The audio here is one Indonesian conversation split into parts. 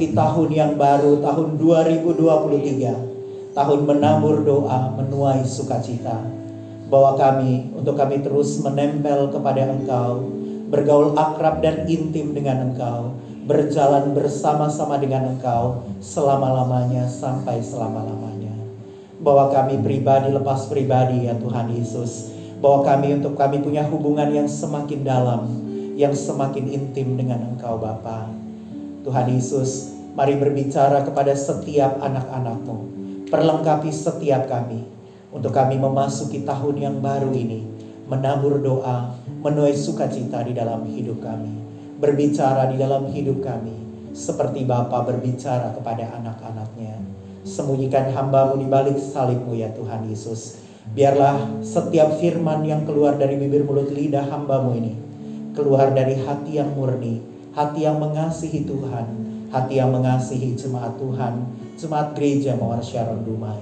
memasuki tahun yang baru tahun 2023. Tahun menabur doa, menuai sukacita. Bahwa kami untuk kami terus menempel kepada Engkau, bergaul akrab dan intim dengan Engkau, berjalan bersama-sama dengan Engkau selama-lamanya sampai selama-lamanya. Bahwa kami pribadi lepas pribadi ya Tuhan Yesus bahwa kami untuk kami punya hubungan yang semakin dalam, yang semakin intim dengan Engkau Bapa. Tuhan Yesus, mari berbicara kepada setiap anak-anakmu, perlengkapi setiap kami, untuk kami memasuki tahun yang baru ini, menabur doa, menuai sukacita di dalam hidup kami, berbicara di dalam hidup kami, seperti Bapa berbicara kepada anak-anaknya. Sembunyikan hambamu di balik salibmu ya Tuhan Yesus. Biarlah setiap firman yang keluar dari bibir mulut lidah hambamu ini keluar dari hati yang murni, hati yang mengasihi Tuhan, hati yang mengasihi jemaat Tuhan, jemaat gereja Mawar Sharon Dumai.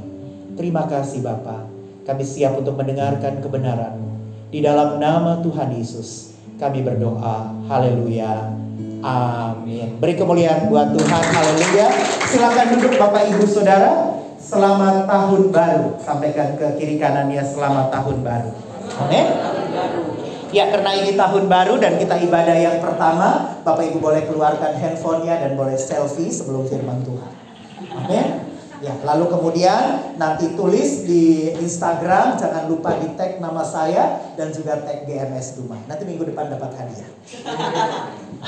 Terima kasih Bapa, kami siap untuk mendengarkan kebenaran-Mu. Di dalam nama Tuhan Yesus, kami berdoa. Haleluya. Amin. Beri kemuliaan buat Tuhan. Haleluya. Silakan duduk Bapak Ibu Saudara. Selamat tahun baru. Sampaikan ke kiri kanannya selamat tahun baru. Amin. Ya karena ini tahun baru dan kita ibadah yang pertama, Bapak Ibu boleh keluarkan handphonenya dan boleh selfie sebelum firman Tuhan. Amin. Ya, lalu kemudian nanti tulis di Instagram, jangan lupa di tag nama saya dan juga tag GMS Duma. Nanti minggu depan dapat hadiah.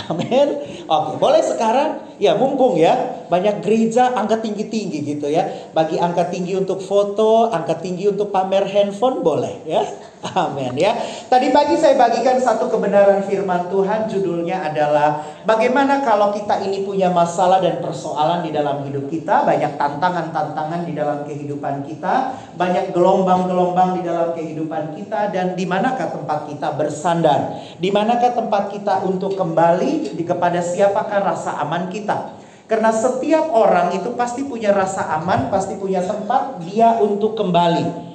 Amin. Oke, boleh sekarang ya mumpung ya banyak gereja angka tinggi-tinggi gitu ya. Bagi angka tinggi untuk foto, angka tinggi untuk pamer handphone boleh ya. Amin ya. Tadi pagi saya bagikan satu kebenaran firman Tuhan judulnya adalah bagaimana kalau kita ini punya masalah dan persoalan di dalam hidup kita, banyak tantangan-tantangan di dalam kehidupan kita, banyak gelombang-gelombang di dalam kehidupan kita dan di manakah tempat kita bersandar? Di manakah tempat kita untuk kembali di kepada siapakah rasa aman kita? Karena setiap orang itu pasti punya rasa aman, pasti punya tempat dia untuk kembali.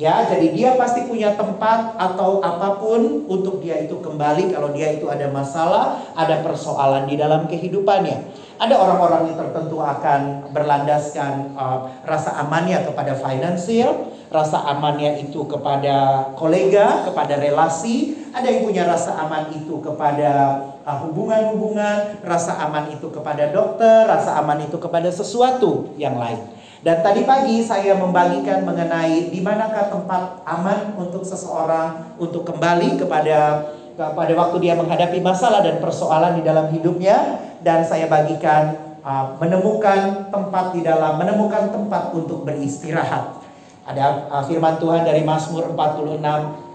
Ya, jadi dia pasti punya tempat atau apa pun untuk dia itu kembali kalau dia itu ada masalah, ada persoalan di dalam kehidupannya. Ada orang-orang yang tertentu akan berlandaskan uh, rasa amannya kepada finansial, rasa amannya itu kepada kolega, kepada relasi, ada yang punya rasa aman itu kepada uh, hubungan-hubungan, rasa aman itu kepada dokter, rasa aman itu kepada sesuatu yang lain. Dan tadi pagi saya membagikan mengenai di manakah tempat aman untuk seseorang untuk kembali kepada pada waktu dia menghadapi masalah dan persoalan di dalam hidupnya dan saya bagikan uh, menemukan tempat di dalam menemukan tempat untuk beristirahat. Ada uh, firman Tuhan dari Mazmur 46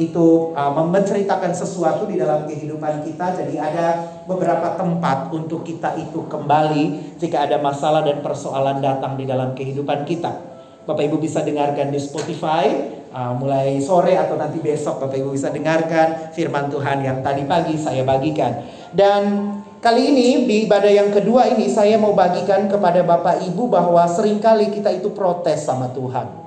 itu uh, menceritakan sesuatu di dalam kehidupan kita. Jadi ada beberapa tempat untuk kita itu kembali jika ada masalah dan persoalan datang di dalam kehidupan kita. Bapak Ibu bisa dengarkan di Spotify uh, mulai sore atau nanti besok Bapak Ibu bisa dengarkan firman Tuhan yang tadi pagi saya bagikan. Dan kali ini di ibadah yang kedua ini saya mau bagikan kepada Bapak Ibu bahwa sering kali kita itu protes sama Tuhan.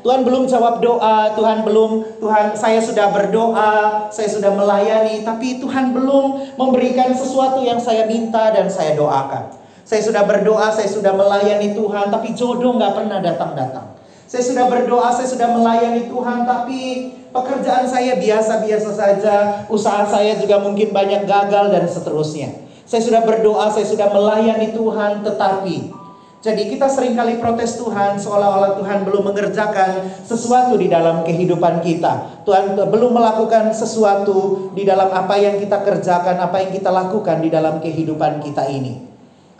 Tuhan belum jawab doa, Tuhan belum, Tuhan saya sudah berdoa, saya sudah melayani, tapi Tuhan belum memberikan sesuatu yang saya minta dan saya doakan. Saya sudah berdoa, saya sudah melayani Tuhan, tapi jodoh nggak pernah datang-datang. Saya sudah berdoa, saya sudah melayani Tuhan, tapi pekerjaan saya biasa-biasa saja, usaha saya juga mungkin banyak gagal dan seterusnya. Saya sudah berdoa, saya sudah melayani Tuhan, tetapi jadi kita sering kali protes Tuhan seolah-olah Tuhan belum mengerjakan sesuatu di dalam kehidupan kita. Tuhan belum melakukan sesuatu di dalam apa yang kita kerjakan, apa yang kita lakukan di dalam kehidupan kita ini.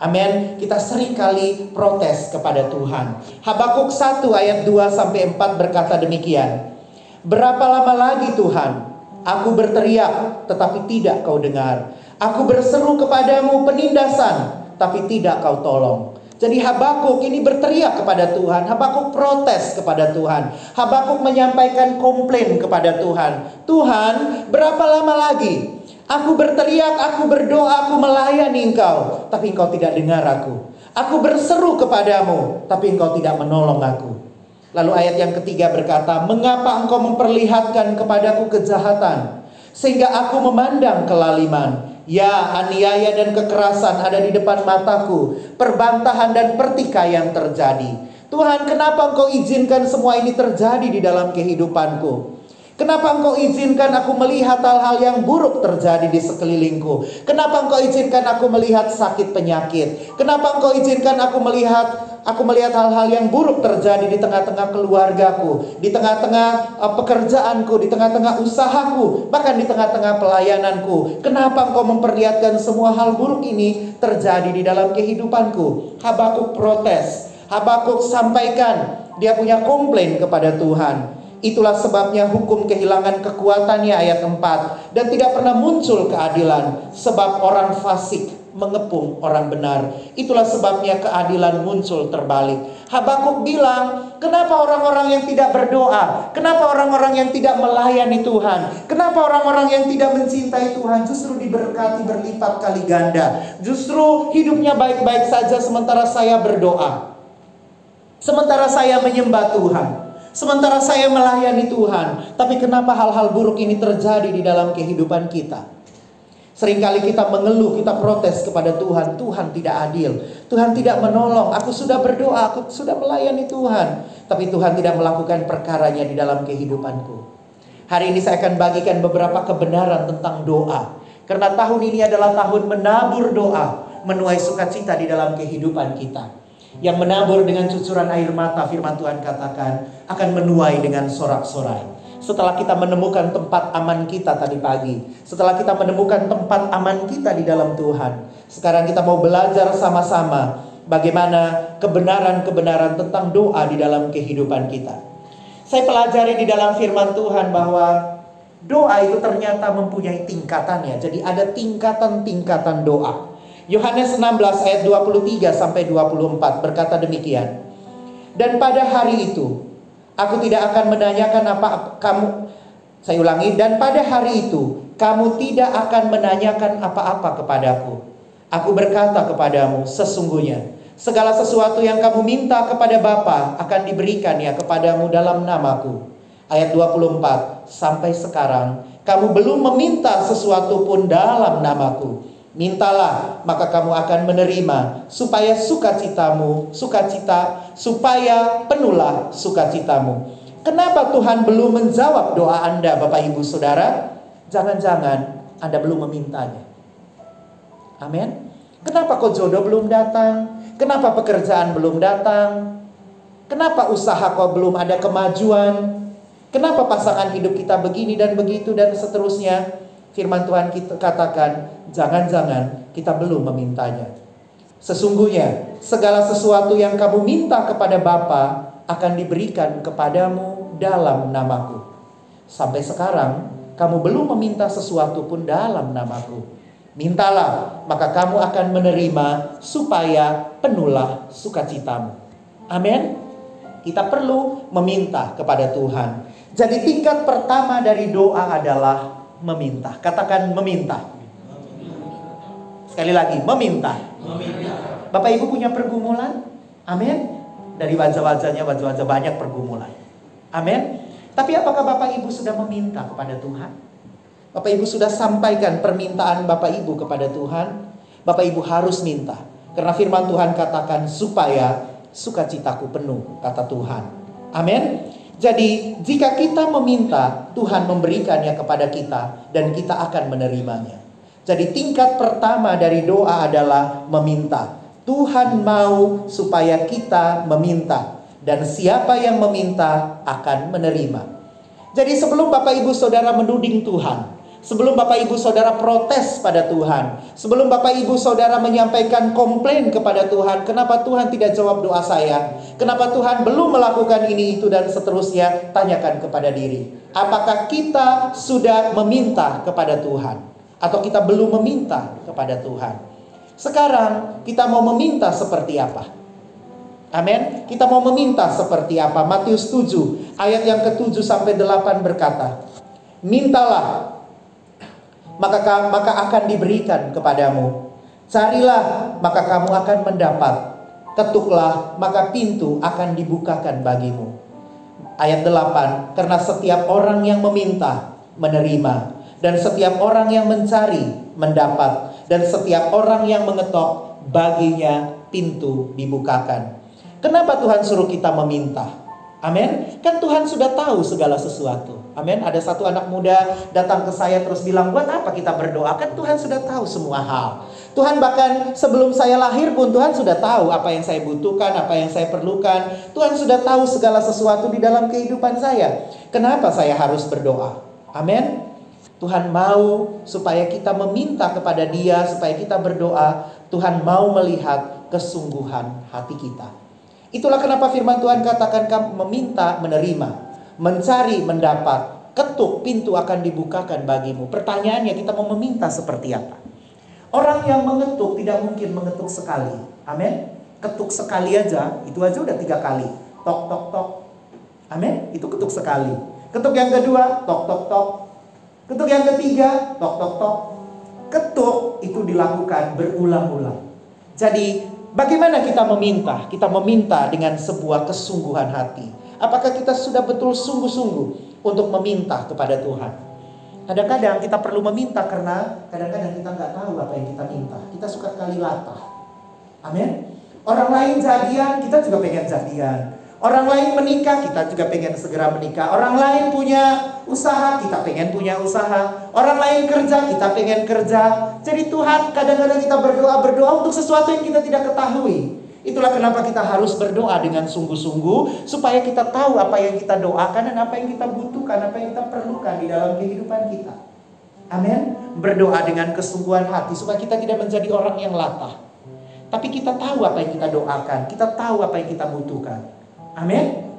Amin. Kita sering kali protes kepada Tuhan. Habakuk 1 ayat 2 sampai 4 berkata demikian. Berapa lama lagi Tuhan? Aku berteriak tetapi tidak kau dengar. Aku berseru kepadamu penindasan tapi tidak kau tolong. Jadi Habakuk ini berteriak kepada Tuhan. Habakuk protes kepada Tuhan. Habakuk menyampaikan komplain kepada Tuhan. Tuhan, berapa lama lagi? Aku berteriak, aku berdoa, aku melayani engkau. Tapi engkau tidak dengar aku. Aku berseru kepadamu, tapi engkau tidak menolong aku. Lalu ayat yang ketiga berkata, Mengapa engkau memperlihatkan kepadaku kejahatan? Sehingga aku memandang kelaliman. Ya, aniaya dan kekerasan ada di depan mataku. Perbantahan dan pertikaian terjadi. Tuhan, kenapa Engkau izinkan semua ini terjadi di dalam kehidupanku? Kenapa engkau izinkan aku melihat hal-hal yang buruk terjadi di sekelilingku? Kenapa engkau izinkan aku melihat sakit penyakit? Kenapa engkau izinkan aku melihat aku melihat hal-hal yang buruk terjadi di tengah-tengah keluargaku, di tengah-tengah uh, pekerjaanku, di tengah-tengah usahaku, bahkan di tengah-tengah pelayananku? Kenapa engkau memperlihatkan semua hal buruk ini terjadi di dalam kehidupanku? Habakuk protes. Habakuk sampaikan dia punya komplain kepada Tuhan. Itulah sebabnya hukum kehilangan kekuatannya ayat 4 dan tidak pernah muncul keadilan sebab orang fasik mengepung orang benar. Itulah sebabnya keadilan muncul terbalik. Habakuk bilang, kenapa orang-orang yang tidak berdoa? Kenapa orang-orang yang tidak melayani Tuhan? Kenapa orang-orang yang tidak mencintai Tuhan justru diberkati berlipat kali ganda? Justru hidupnya baik-baik saja sementara saya berdoa. Sementara saya menyembah Tuhan. Sementara saya melayani Tuhan, tapi kenapa hal-hal buruk ini terjadi di dalam kehidupan kita? Seringkali kita mengeluh, kita protes kepada Tuhan, Tuhan tidak adil, Tuhan tidak menolong, aku sudah berdoa, aku sudah melayani Tuhan, tapi Tuhan tidak melakukan perkaranya di dalam kehidupanku. Hari ini saya akan bagikan beberapa kebenaran tentang doa. Karena tahun ini adalah tahun menabur doa, menuai sukacita di dalam kehidupan kita yang menabur dengan cucuran air mata firman Tuhan katakan akan menuai dengan sorak-sorai. Setelah kita menemukan tempat aman kita tadi pagi, setelah kita menemukan tempat aman kita di dalam Tuhan, sekarang kita mau belajar sama-sama bagaimana kebenaran-kebenaran tentang doa di dalam kehidupan kita. Saya pelajari di dalam firman Tuhan bahwa doa itu ternyata mempunyai tingkatannya. Jadi ada tingkatan-tingkatan doa. Yohanes 16 ayat 23 sampai 24 berkata demikian. Dan pada hari itu aku tidak akan menanyakan apa kamu saya ulangi dan pada hari itu kamu tidak akan menanyakan apa-apa kepadaku. Aku berkata kepadamu sesungguhnya segala sesuatu yang kamu minta kepada Bapa akan diberikan ya kepadamu dalam namaku. Ayat 24 sampai sekarang kamu belum meminta sesuatu pun dalam namaku. Mintalah, maka kamu akan menerima supaya sukacitamu, sukacita, supaya penuhlah sukacitamu. Kenapa Tuhan belum menjawab doa Anda, Bapak Ibu Saudara? Jangan-jangan Anda belum memintanya. Amin. Kenapa kok jodoh belum datang? Kenapa pekerjaan belum datang? Kenapa usaha kok belum ada kemajuan? Kenapa pasangan hidup kita begini dan begitu dan seterusnya? Firman Tuhan kita katakan, jangan-jangan kita belum memintanya. Sesungguhnya segala sesuatu yang kamu minta kepada Bapa akan diberikan kepadamu dalam namaku. Sampai sekarang kamu belum meminta sesuatu pun dalam namaku. Mintalah, maka kamu akan menerima supaya penuhlah sukacitamu. Amin. Kita perlu meminta kepada Tuhan. Jadi tingkat pertama dari doa adalah meminta. Katakan meminta. Sekali lagi, meminta. Bapak Ibu punya pergumulan? Amin. Dari wajah-wajahnya wajah-wajah banyak pergumulan. Amin. Tapi apakah Bapak Ibu sudah meminta kepada Tuhan? Bapak Ibu sudah sampaikan permintaan Bapak Ibu kepada Tuhan? Bapak Ibu harus minta. Karena firman Tuhan katakan supaya sukacitaku penuh, kata Tuhan. Amin. Jadi, jika kita meminta, Tuhan memberikannya kepada kita, dan kita akan menerimanya. Jadi, tingkat pertama dari doa adalah meminta. Tuhan mau supaya kita meminta, dan siapa yang meminta akan menerima. Jadi, sebelum Bapak, Ibu, saudara menuding Tuhan, Sebelum Bapak Ibu Saudara protes pada Tuhan, sebelum Bapak Ibu Saudara menyampaikan komplain kepada Tuhan, kenapa Tuhan tidak jawab doa saya? Kenapa Tuhan belum melakukan ini itu dan seterusnya? Tanyakan kepada diri. Apakah kita sudah meminta kepada Tuhan atau kita belum meminta kepada Tuhan? Sekarang kita mau meminta seperti apa? Amin. Kita mau meminta seperti apa? Matius 7 ayat yang ke-7 sampai 8 berkata, "Mintalah maka maka akan diberikan kepadamu. Carilah, maka kamu akan mendapat. Ketuklah, maka pintu akan dibukakan bagimu. Ayat 8, karena setiap orang yang meminta, menerima. Dan setiap orang yang mencari mendapat dan setiap orang yang mengetok baginya pintu dibukakan. Kenapa Tuhan suruh kita meminta? Amin. Kan Tuhan sudah tahu segala sesuatu. Amin. Ada satu anak muda datang ke saya terus bilang, "Buat apa kita berdoa?" Kan Tuhan sudah tahu semua hal. Tuhan bahkan sebelum saya lahir pun Tuhan sudah tahu apa yang saya butuhkan, apa yang saya perlukan. Tuhan sudah tahu segala sesuatu di dalam kehidupan saya. Kenapa saya harus berdoa? Amin. Tuhan mau supaya kita meminta kepada Dia, supaya kita berdoa. Tuhan mau melihat kesungguhan hati kita. Itulah kenapa firman Tuhan katakan kamu meminta menerima, mencari mendapat, ketuk pintu akan dibukakan bagimu. Pertanyaannya kita mau meminta seperti apa? Orang yang mengetuk tidak mungkin mengetuk sekali. Amin. Ketuk sekali aja, itu aja udah tiga kali. Tok tok tok. Amin. Itu ketuk sekali. Ketuk yang kedua, tok tok tok. Ketuk yang ketiga, tok tok tok. Ketuk itu dilakukan berulang-ulang. Jadi Bagaimana kita meminta? Kita meminta dengan sebuah kesungguhan hati. Apakah kita sudah betul sungguh-sungguh untuk meminta kepada Tuhan? Kadang-kadang kita perlu meminta karena kadang-kadang kita nggak tahu apa yang kita minta. Kita suka kali latah. Amin. Orang lain jadian, kita juga pengen jadian. Orang lain menikah, kita juga pengen segera menikah. Orang lain punya usaha, kita pengen punya usaha. Orang lain kerja, kita pengen kerja. Jadi Tuhan kadang-kadang kita berdoa, berdoa untuk sesuatu yang kita tidak ketahui. Itulah kenapa kita harus berdoa dengan sungguh-sungguh supaya kita tahu apa yang kita doakan dan apa yang kita butuhkan, apa yang kita perlukan di dalam kehidupan kita. Amin. Berdoa dengan kesungguhan hati supaya kita tidak menjadi orang yang latah. Tapi kita tahu apa yang kita doakan, kita tahu apa yang kita butuhkan. Amin.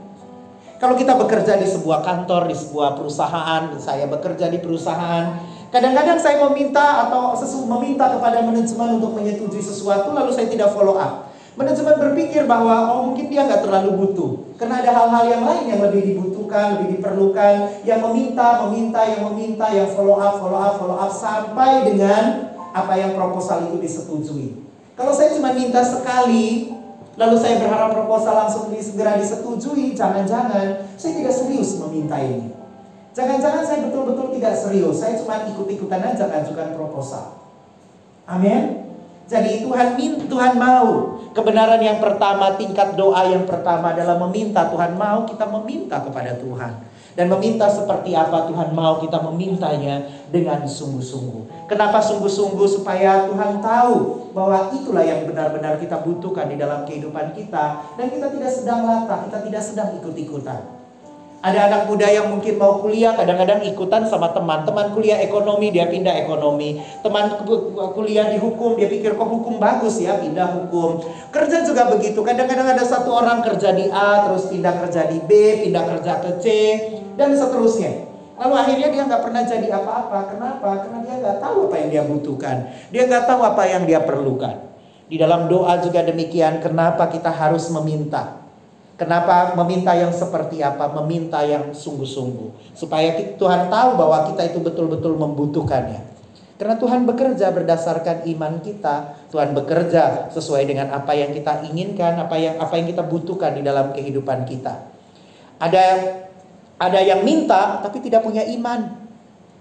Kalau kita bekerja di sebuah kantor, di sebuah perusahaan, saya bekerja di perusahaan, kadang-kadang saya meminta atau sesu meminta kepada manajemen untuk menyetujui sesuatu, lalu saya tidak follow up. Manajemen berpikir bahwa oh mungkin dia nggak terlalu butuh, karena ada hal-hal yang lain yang lebih dibutuhkan, lebih diperlukan, yang meminta, meminta, yang meminta, yang follow up, follow up, follow up sampai dengan apa yang proposal itu disetujui. Kalau saya cuma minta sekali, Lalu saya berharap proposal langsung segera disetujui. Jangan-jangan saya tidak serius meminta ini. Jangan-jangan saya betul-betul tidak serius. Saya cuma ikut-ikutan aja ngajukan proposal. Amin. Jadi Tuhan min Tuhan mau kebenaran yang pertama tingkat doa yang pertama adalah meminta Tuhan mau kita meminta kepada Tuhan dan meminta seperti apa Tuhan mau kita memintanya dengan sungguh-sungguh. Kenapa sungguh-sungguh supaya Tuhan tahu bahwa itulah yang benar-benar kita butuhkan di dalam kehidupan kita dan kita tidak sedang latah, kita tidak sedang ikut-ikutan. Ada anak muda yang mungkin mau kuliah, kadang-kadang ikutan sama teman. Teman kuliah ekonomi, dia pindah ekonomi. Teman kuliah di hukum, dia pikir kok hukum bagus ya, pindah hukum. Kerja juga begitu. Kadang-kadang ada satu orang kerja di A, terus pindah kerja di B, pindah kerja ke C, dan seterusnya. Lalu akhirnya dia nggak pernah jadi apa-apa. Kenapa? Karena dia nggak tahu apa yang dia butuhkan. Dia nggak tahu apa yang dia perlukan. Di dalam doa juga demikian. Kenapa kita harus meminta? Kenapa meminta yang seperti apa? Meminta yang sungguh-sungguh. Supaya Tuhan tahu bahwa kita itu betul-betul membutuhkannya. Karena Tuhan bekerja berdasarkan iman kita. Tuhan bekerja sesuai dengan apa yang kita inginkan, apa yang apa yang kita butuhkan di dalam kehidupan kita. Ada ada yang minta tapi tidak punya iman.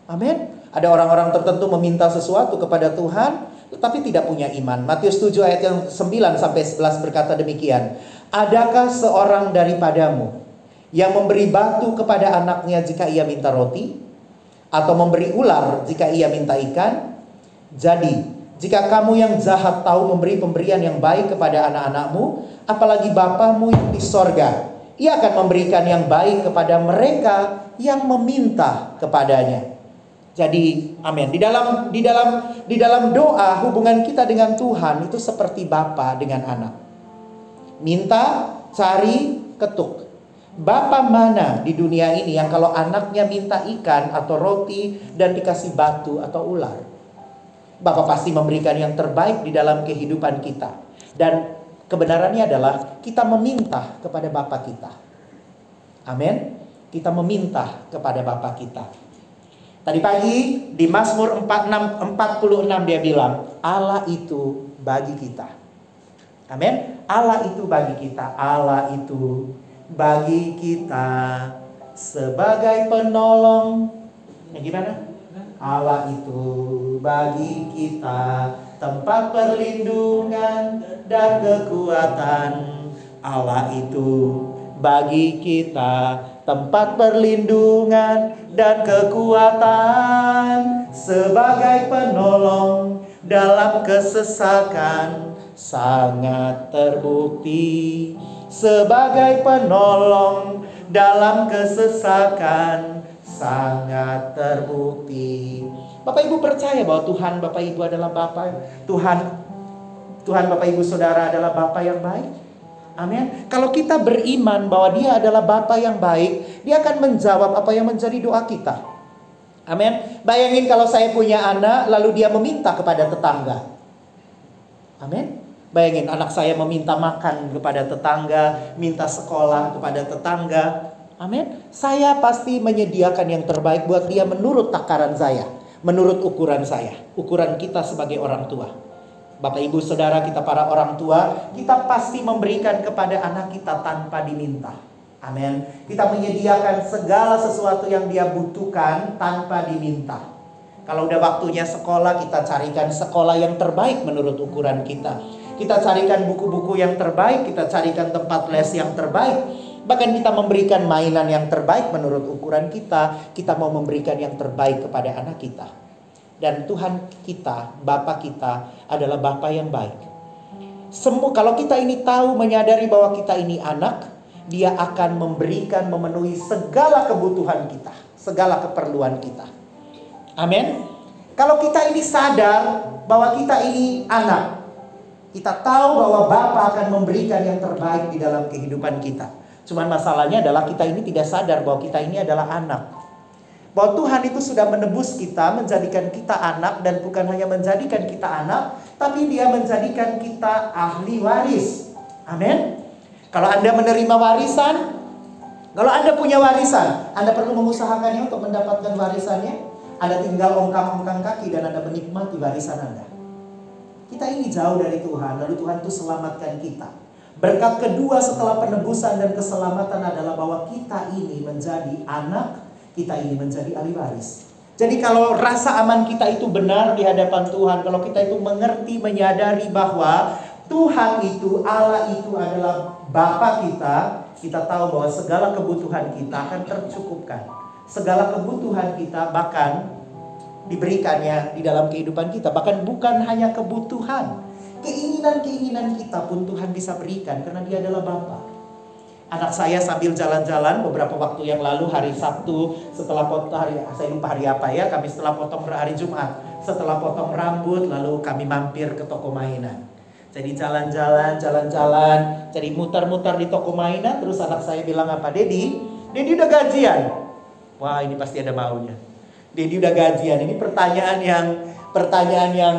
Amin. Ada orang-orang tertentu meminta sesuatu kepada Tuhan tetapi tidak punya iman. Matius 7 ayat yang 9 sampai 11 berkata demikian. Adakah seorang daripadamu yang memberi batu kepada anaknya jika ia minta roti atau memberi ular jika ia minta ikan? Jadi, jika kamu yang jahat tahu memberi pemberian yang baik kepada anak-anakmu, apalagi Bapamu yang di sorga, ia akan memberikan yang baik kepada mereka yang meminta kepadanya. Jadi, amin. Di dalam di dalam di dalam doa hubungan kita dengan Tuhan itu seperti bapa dengan anak. Minta, cari, ketuk. Bapa mana di dunia ini yang kalau anaknya minta ikan atau roti dan dikasih batu atau ular? Bapak pasti memberikan yang terbaik di dalam kehidupan kita. Dan Kebenarannya adalah kita meminta kepada Bapa kita. Amin. Kita meminta kepada Bapa kita. Tadi pagi di Mazmur 46, 46 dia bilang, Allah itu bagi kita. Amin. Allah itu bagi kita. Allah itu bagi kita sebagai penolong. Ya gimana? Allah itu bagi kita tempat perlindungan dan kekuatan. Allah itu bagi kita tempat perlindungan dan kekuatan sebagai penolong dalam kesesakan sangat terbukti sebagai penolong dalam kesesakan sangat terbukti. Bapak Ibu percaya bahwa Tuhan Bapak Ibu adalah Bapak Tuhan Tuhan Bapak Ibu Saudara adalah Bapak yang baik. Amin. Kalau kita beriman bahwa Dia adalah Bapa yang baik, Dia akan menjawab apa yang menjadi doa kita. Amin. Bayangin kalau saya punya anak, lalu dia meminta kepada tetangga. Amin. Bayangin anak saya meminta makan kepada tetangga, minta sekolah kepada tetangga. Amin. Saya pasti menyediakan yang terbaik buat dia menurut takaran saya, menurut ukuran saya, ukuran kita sebagai orang tua. Bapak Ibu Saudara kita para orang tua, kita pasti memberikan kepada anak kita tanpa diminta. Amin. Kita menyediakan segala sesuatu yang dia butuhkan tanpa diminta. Kalau udah waktunya sekolah, kita carikan sekolah yang terbaik menurut ukuran kita. Kita carikan buku-buku yang terbaik, kita carikan tempat les yang terbaik. Bahkan kita memberikan mainan yang terbaik menurut ukuran kita. Kita mau memberikan yang terbaik kepada anak kita. Dan Tuhan kita, Bapa kita adalah Bapa yang baik. Semua kalau kita ini tahu menyadari bahwa kita ini anak, dia akan memberikan memenuhi segala kebutuhan kita, segala keperluan kita. Amin. Kalau kita ini sadar bahwa kita ini anak, kita tahu bahwa Bapa akan memberikan yang terbaik di dalam kehidupan kita. Cuman masalahnya adalah kita ini tidak sadar bahwa kita ini adalah anak. Bahwa Tuhan itu sudah menebus kita, menjadikan kita anak dan bukan hanya menjadikan kita anak, tapi dia menjadikan kita ahli waris. Amin. Kalau Anda menerima warisan, kalau Anda punya warisan, Anda perlu mengusahakannya untuk mendapatkan warisannya. Anda tinggal ongkang-ongkang kaki dan Anda menikmati warisan Anda. Kita ini jauh dari Tuhan, lalu Tuhan itu selamatkan kita. Berkat kedua setelah penebusan dan keselamatan adalah bahwa kita ini menjadi anak kita ini menjadi ahli waris. Jadi kalau rasa aman kita itu benar di hadapan Tuhan, kalau kita itu mengerti, menyadari bahwa Tuhan itu, Allah itu adalah Bapa kita, kita tahu bahwa segala kebutuhan kita akan tercukupkan. Segala kebutuhan kita bahkan diberikannya di dalam kehidupan kita. Bahkan bukan hanya kebutuhan, keinginan-keinginan kita pun Tuhan bisa berikan karena dia adalah Bapa. Anak saya sambil jalan-jalan beberapa waktu yang lalu hari Sabtu setelah potong hari saya lupa hari apa ya kami setelah potong hari Jumat setelah potong rambut lalu kami mampir ke toko mainan. Jadi jalan-jalan, jalan-jalan, jadi muter-muter di toko mainan terus anak saya bilang apa? Dedi, Dedi udah gajian. Wah, ini pasti ada maunya. Dedi udah gajian. Ini pertanyaan yang pertanyaan yang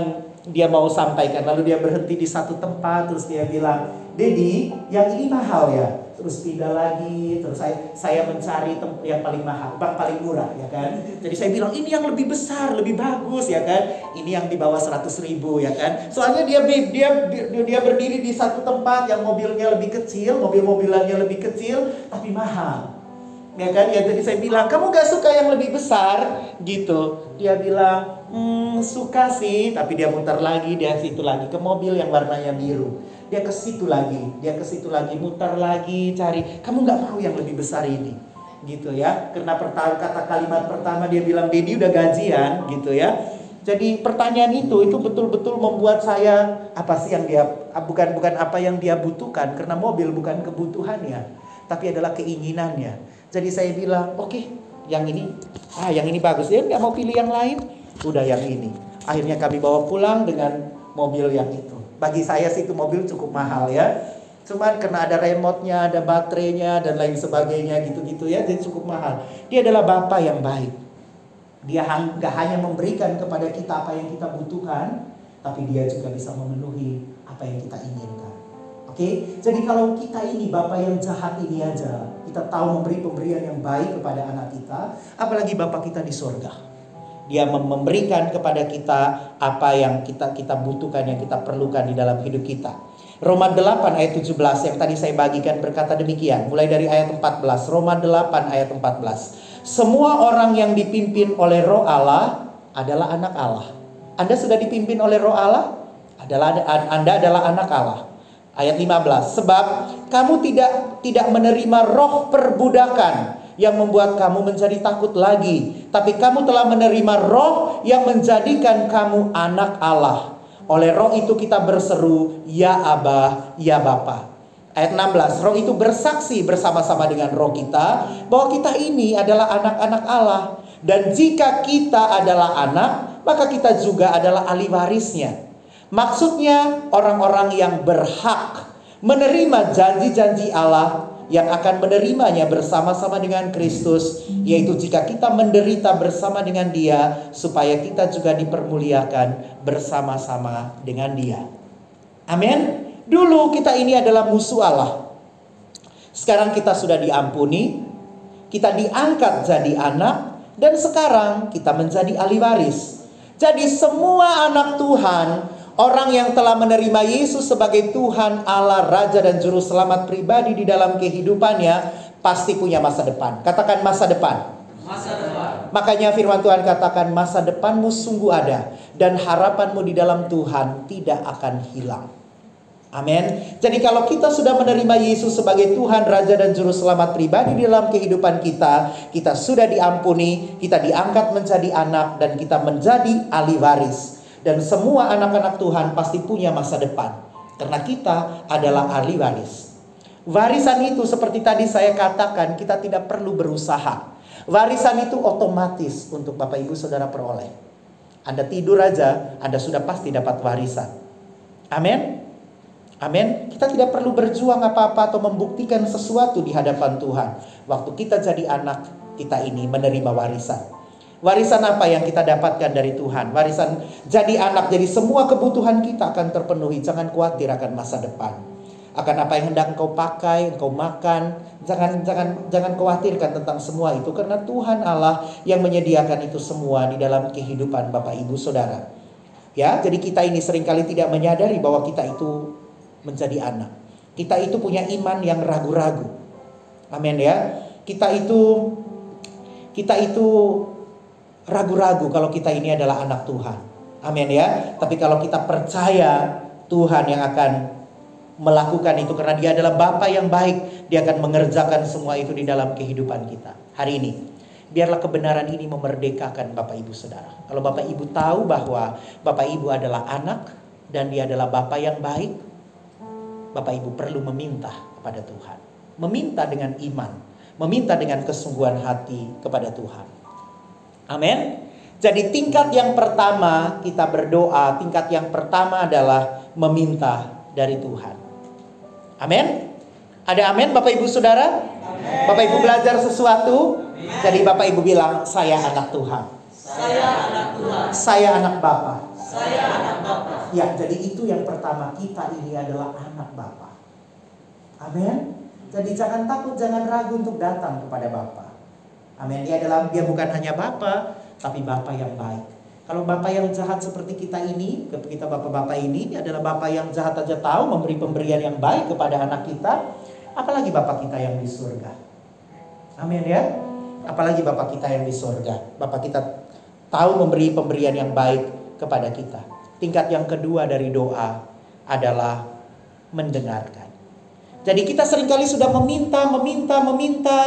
dia mau sampaikan. Lalu dia berhenti di satu tempat terus dia bilang, "Dedi, yang ini mahal ya?" terus pindah lagi, terus saya saya mencari yang paling mahal, bank paling murah ya kan. Jadi saya bilang ini yang lebih besar, lebih bagus ya kan. Ini yang di bawah 100 ribu ya kan. Soalnya dia dia dia berdiri di satu tempat yang mobilnya lebih kecil, mobil-mobilannya lebih kecil, tapi mahal. Ya kan, ya jadi saya bilang, kamu gak suka yang lebih besar? Gitu. Dia bilang, hmm, suka sih, tapi dia muter lagi, dia situ lagi ke mobil yang warnanya biru dia ke situ lagi, dia ke situ lagi, muter lagi, cari. Kamu nggak mau yang lebih besar ini, gitu ya? Karena pertama kata kalimat pertama dia bilang Dedi udah gajian, gitu ya. Jadi pertanyaan itu itu betul-betul membuat saya apa sih yang dia bukan bukan apa yang dia butuhkan karena mobil bukan kebutuhannya, tapi adalah keinginannya. Jadi saya bilang oke okay, yang ini ah yang ini bagus dia nggak mau pilih yang lain, udah yang ini. Akhirnya kami bawa pulang dengan mobil yang itu. Bagi saya sih itu mobil cukup mahal ya. Cuman karena ada remote-nya, ada baterainya dan lain sebagainya gitu-gitu ya, jadi cukup mahal. Dia adalah Bapak yang baik. Dia nggak hanya memberikan kepada kita apa yang kita butuhkan, tapi dia juga bisa memenuhi apa yang kita inginkan. Oke, jadi kalau kita ini Bapak yang jahat ini aja, kita tahu memberi pemberian yang baik kepada anak kita, apalagi Bapak kita di surga. Dia memberikan kepada kita apa yang kita kita butuhkan, yang kita perlukan di dalam hidup kita. Roma 8 ayat 17 yang tadi saya bagikan berkata demikian. Mulai dari ayat 14. Roma 8 ayat 14. Semua orang yang dipimpin oleh roh Allah adalah anak Allah. Anda sudah dipimpin oleh roh Allah? Adalah Anda adalah anak Allah. Ayat 15. Sebab kamu tidak tidak menerima roh perbudakan yang membuat kamu menjadi takut lagi, tapi kamu telah menerima roh yang menjadikan kamu anak Allah. Oleh roh itu kita berseru, ya Abah, ya Bapa. Ayat 16, roh itu bersaksi bersama-sama dengan roh kita bahwa kita ini adalah anak-anak Allah. Dan jika kita adalah anak, maka kita juga adalah ahli warisnya. Maksudnya orang-orang yang berhak menerima janji-janji Allah yang akan menerimanya bersama-sama dengan Kristus, yaitu jika kita menderita bersama dengan Dia, supaya kita juga dipermuliakan bersama-sama dengan Dia. Amin. Dulu kita ini adalah musuh Allah. Sekarang kita sudah diampuni, kita diangkat jadi anak, dan sekarang kita menjadi ahli waris. Jadi semua anak Tuhan, orang yang telah menerima Yesus sebagai Tuhan, Allah, Raja dan Juru Selamat pribadi di dalam kehidupannya, pasti punya masa depan. Katakan masa depan. Masa depan. Makanya firman Tuhan katakan masa depanmu sungguh ada dan harapanmu di dalam Tuhan tidak akan hilang. Amin. Jadi kalau kita sudah menerima Yesus sebagai Tuhan, Raja dan Juru Selamat pribadi di dalam kehidupan kita, kita sudah diampuni, kita diangkat menjadi anak, dan kita menjadi ahli waris. Dan semua anak-anak Tuhan pasti punya masa depan. Karena kita adalah ahli waris. Warisan itu seperti tadi saya katakan, kita tidak perlu berusaha. Warisan itu otomatis untuk Bapak Ibu Saudara peroleh. Anda tidur aja, Anda sudah pasti dapat warisan. Amin. Amin. Kita tidak perlu berjuang apa-apa atau membuktikan sesuatu di hadapan Tuhan. Waktu kita jadi anak, kita ini menerima warisan. Warisan apa yang kita dapatkan dari Tuhan? Warisan jadi anak, jadi semua kebutuhan kita akan terpenuhi. Jangan khawatir akan masa depan. Akan apa yang hendak engkau pakai, engkau makan. Jangan jangan jangan khawatirkan tentang semua itu karena Tuhan Allah yang menyediakan itu semua di dalam kehidupan Bapak Ibu Saudara. Ya, jadi kita ini sering kali tidak menyadari bahwa kita itu menjadi anak. Kita itu punya iman yang ragu-ragu. Amin ya. Kita itu kita itu ragu-ragu kalau kita ini adalah anak Tuhan. Amin ya. Tapi kalau kita percaya Tuhan yang akan melakukan itu karena dia adalah Bapa yang baik, dia akan mengerjakan semua itu di dalam kehidupan kita. Hari ini biarlah kebenaran ini memerdekakan Bapak Ibu Saudara. Kalau Bapak Ibu tahu bahwa Bapak Ibu adalah anak dan dia adalah Bapak yang baik, Bapak Ibu perlu meminta kepada Tuhan. Meminta dengan iman. Meminta dengan kesungguhan hati kepada Tuhan. Amin. Jadi tingkat yang pertama kita berdoa, tingkat yang pertama adalah meminta dari Tuhan. Amin. Ada amin Bapak Ibu Saudara? Amen. Bapak Ibu belajar sesuatu? Amen. Jadi Bapak Ibu bilang, saya anak Tuhan. Saya anak Tuhan. Saya anak Bapak. Saya anak Bapak. Ya, jadi itu yang pertama kita ini adalah anak Bapa. Amin. Jadi jangan takut, jangan ragu untuk datang kepada Bapa. Amin. Dia adalah dia bukan hanya Bapa, tapi Bapa yang baik. Kalau Bapa yang jahat seperti kita ini, kita Bapak-bapak ini, adalah Bapa yang jahat aja tahu memberi pemberian yang baik kepada anak kita, apalagi Bapak kita yang di surga. Amin ya. Apalagi Bapak kita yang di surga. Bapak kita tahu memberi pemberian yang baik kepada kita. Tingkat yang kedua dari doa adalah mendengarkan. Jadi kita sering kali sudah meminta, meminta, meminta,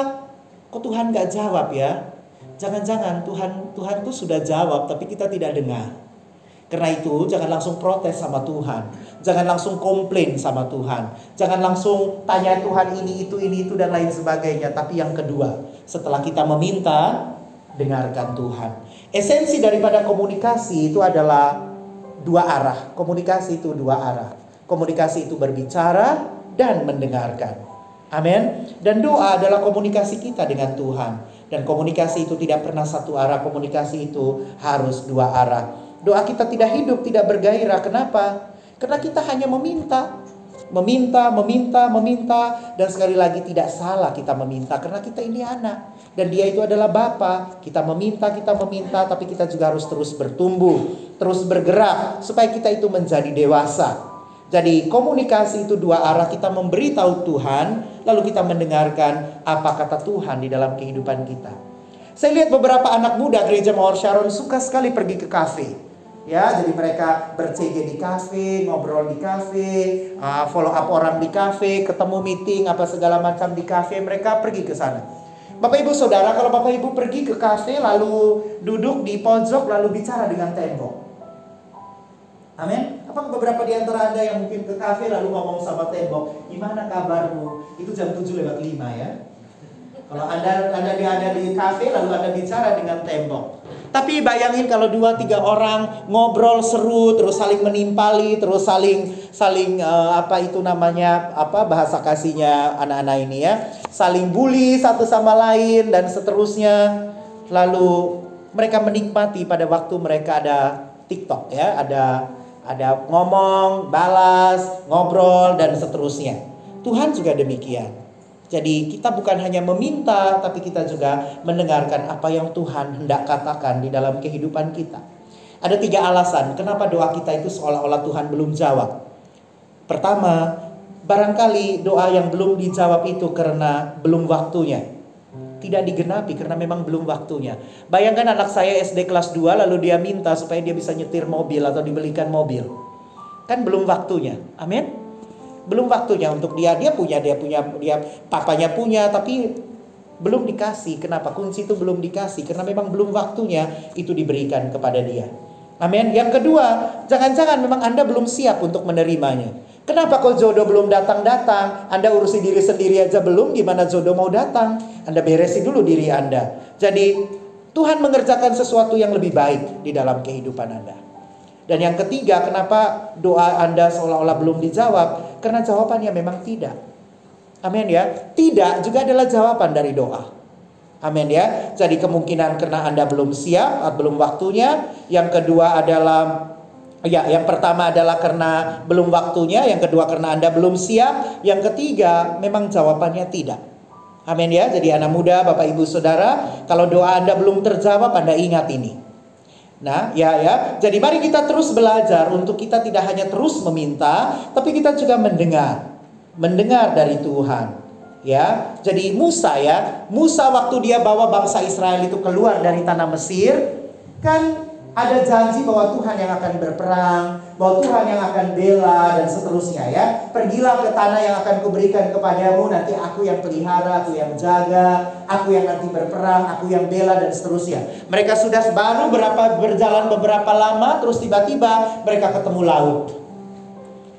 kok Tuhan gak jawab ya? Jangan-jangan Tuhan Tuhan tuh sudah jawab tapi kita tidak dengar. Karena itu jangan langsung protes sama Tuhan. Jangan langsung komplain sama Tuhan. Jangan langsung tanya Tuhan ini, itu, ini, itu, dan lain sebagainya. Tapi yang kedua, setelah kita meminta, dengarkan Tuhan. Esensi daripada komunikasi itu adalah dua arah. Komunikasi itu dua arah. Komunikasi itu berbicara dan mendengarkan. Amin. Dan doa adalah komunikasi kita dengan Tuhan. Dan komunikasi itu tidak pernah satu arah. Komunikasi itu harus dua arah. Doa kita tidak hidup, tidak bergairah. Kenapa? Karena kita hanya meminta. Meminta, meminta, meminta. Dan sekali lagi tidak salah kita meminta. Karena kita ini anak. Dan dia itu adalah Bapa. Kita meminta, kita meminta, tapi kita juga harus terus bertumbuh, terus bergerak supaya kita itu menjadi dewasa. Jadi komunikasi itu dua arah kita memberitahu Tuhan, lalu kita mendengarkan apa kata Tuhan di dalam kehidupan kita. Saya lihat beberapa anak muda gereja Mawar Sharon suka sekali pergi ke kafe. Ya, jadi mereka berCG di kafe, ngobrol di kafe, uh, follow up orang di kafe, ketemu meeting apa segala macam di kafe, mereka pergi ke sana. Bapak Ibu Saudara, kalau Bapak Ibu pergi ke kafe lalu duduk di pojok lalu bicara dengan tembok. Amin. Apa beberapa di antara Anda yang mungkin ke kafe lalu ngomong sama tembok, "Gimana kabarmu?" Itu jam 7 lewat 5 ya. Kalau Anda Anda ada di kafe lalu Anda bicara dengan tembok. Tapi bayangin kalau dua tiga orang ngobrol seru terus saling menimpali terus saling saling uh, apa itu namanya apa bahasa kasihnya anak-anak ini ya saling bully satu sama lain dan seterusnya lalu mereka menikmati pada waktu mereka ada TikTok ya ada ada ngomong balas ngobrol dan seterusnya Tuhan juga demikian jadi kita bukan hanya meminta, tapi kita juga mendengarkan apa yang Tuhan hendak katakan di dalam kehidupan kita. Ada tiga alasan kenapa doa kita itu seolah-olah Tuhan belum jawab. Pertama, barangkali doa yang belum dijawab itu karena belum waktunya. Tidak digenapi karena memang belum waktunya. Bayangkan anak saya SD kelas 2 lalu dia minta supaya dia bisa nyetir mobil atau dibelikan mobil. Kan belum waktunya. Amin? Belum waktunya untuk dia. Dia punya dia punya dia papanya punya tapi belum dikasih. Kenapa? Kunci itu belum dikasih. Karena memang belum waktunya itu diberikan kepada dia. Amin? Yang kedua jangan-jangan memang anda belum siap untuk menerimanya kenapa kok jodoh belum datang-datang anda urusi diri sendiri aja belum gimana jodoh mau datang anda beresi dulu diri anda jadi Tuhan mengerjakan sesuatu yang lebih baik di dalam kehidupan anda dan yang ketiga, kenapa doa Anda seolah-olah belum dijawab? Karena jawabannya memang tidak. Amin ya. Tidak juga adalah jawaban dari doa. Amin ya. Jadi kemungkinan karena Anda belum siap, belum waktunya. Yang kedua adalah Ya, yang pertama adalah karena belum waktunya, yang kedua karena Anda belum siap, yang ketiga memang jawabannya tidak. Amin ya. Jadi anak muda, Bapak Ibu Saudara, kalau doa Anda belum terjawab, Anda ingat ini. Nah, ya ya. Jadi mari kita terus belajar untuk kita tidak hanya terus meminta, tapi kita juga mendengar. Mendengar dari Tuhan. Ya. Jadi Musa ya, Musa waktu dia bawa bangsa Israel itu keluar dari tanah Mesir, kan ada janji bahwa Tuhan yang akan berperang, bahwa Tuhan yang akan bela dan seterusnya ya. Pergilah ke tanah yang akan kuberikan kepadamu, nanti aku yang pelihara, aku yang jaga, aku yang nanti berperang, aku yang bela dan seterusnya. Mereka sudah baru berapa berjalan beberapa lama terus tiba-tiba mereka ketemu laut.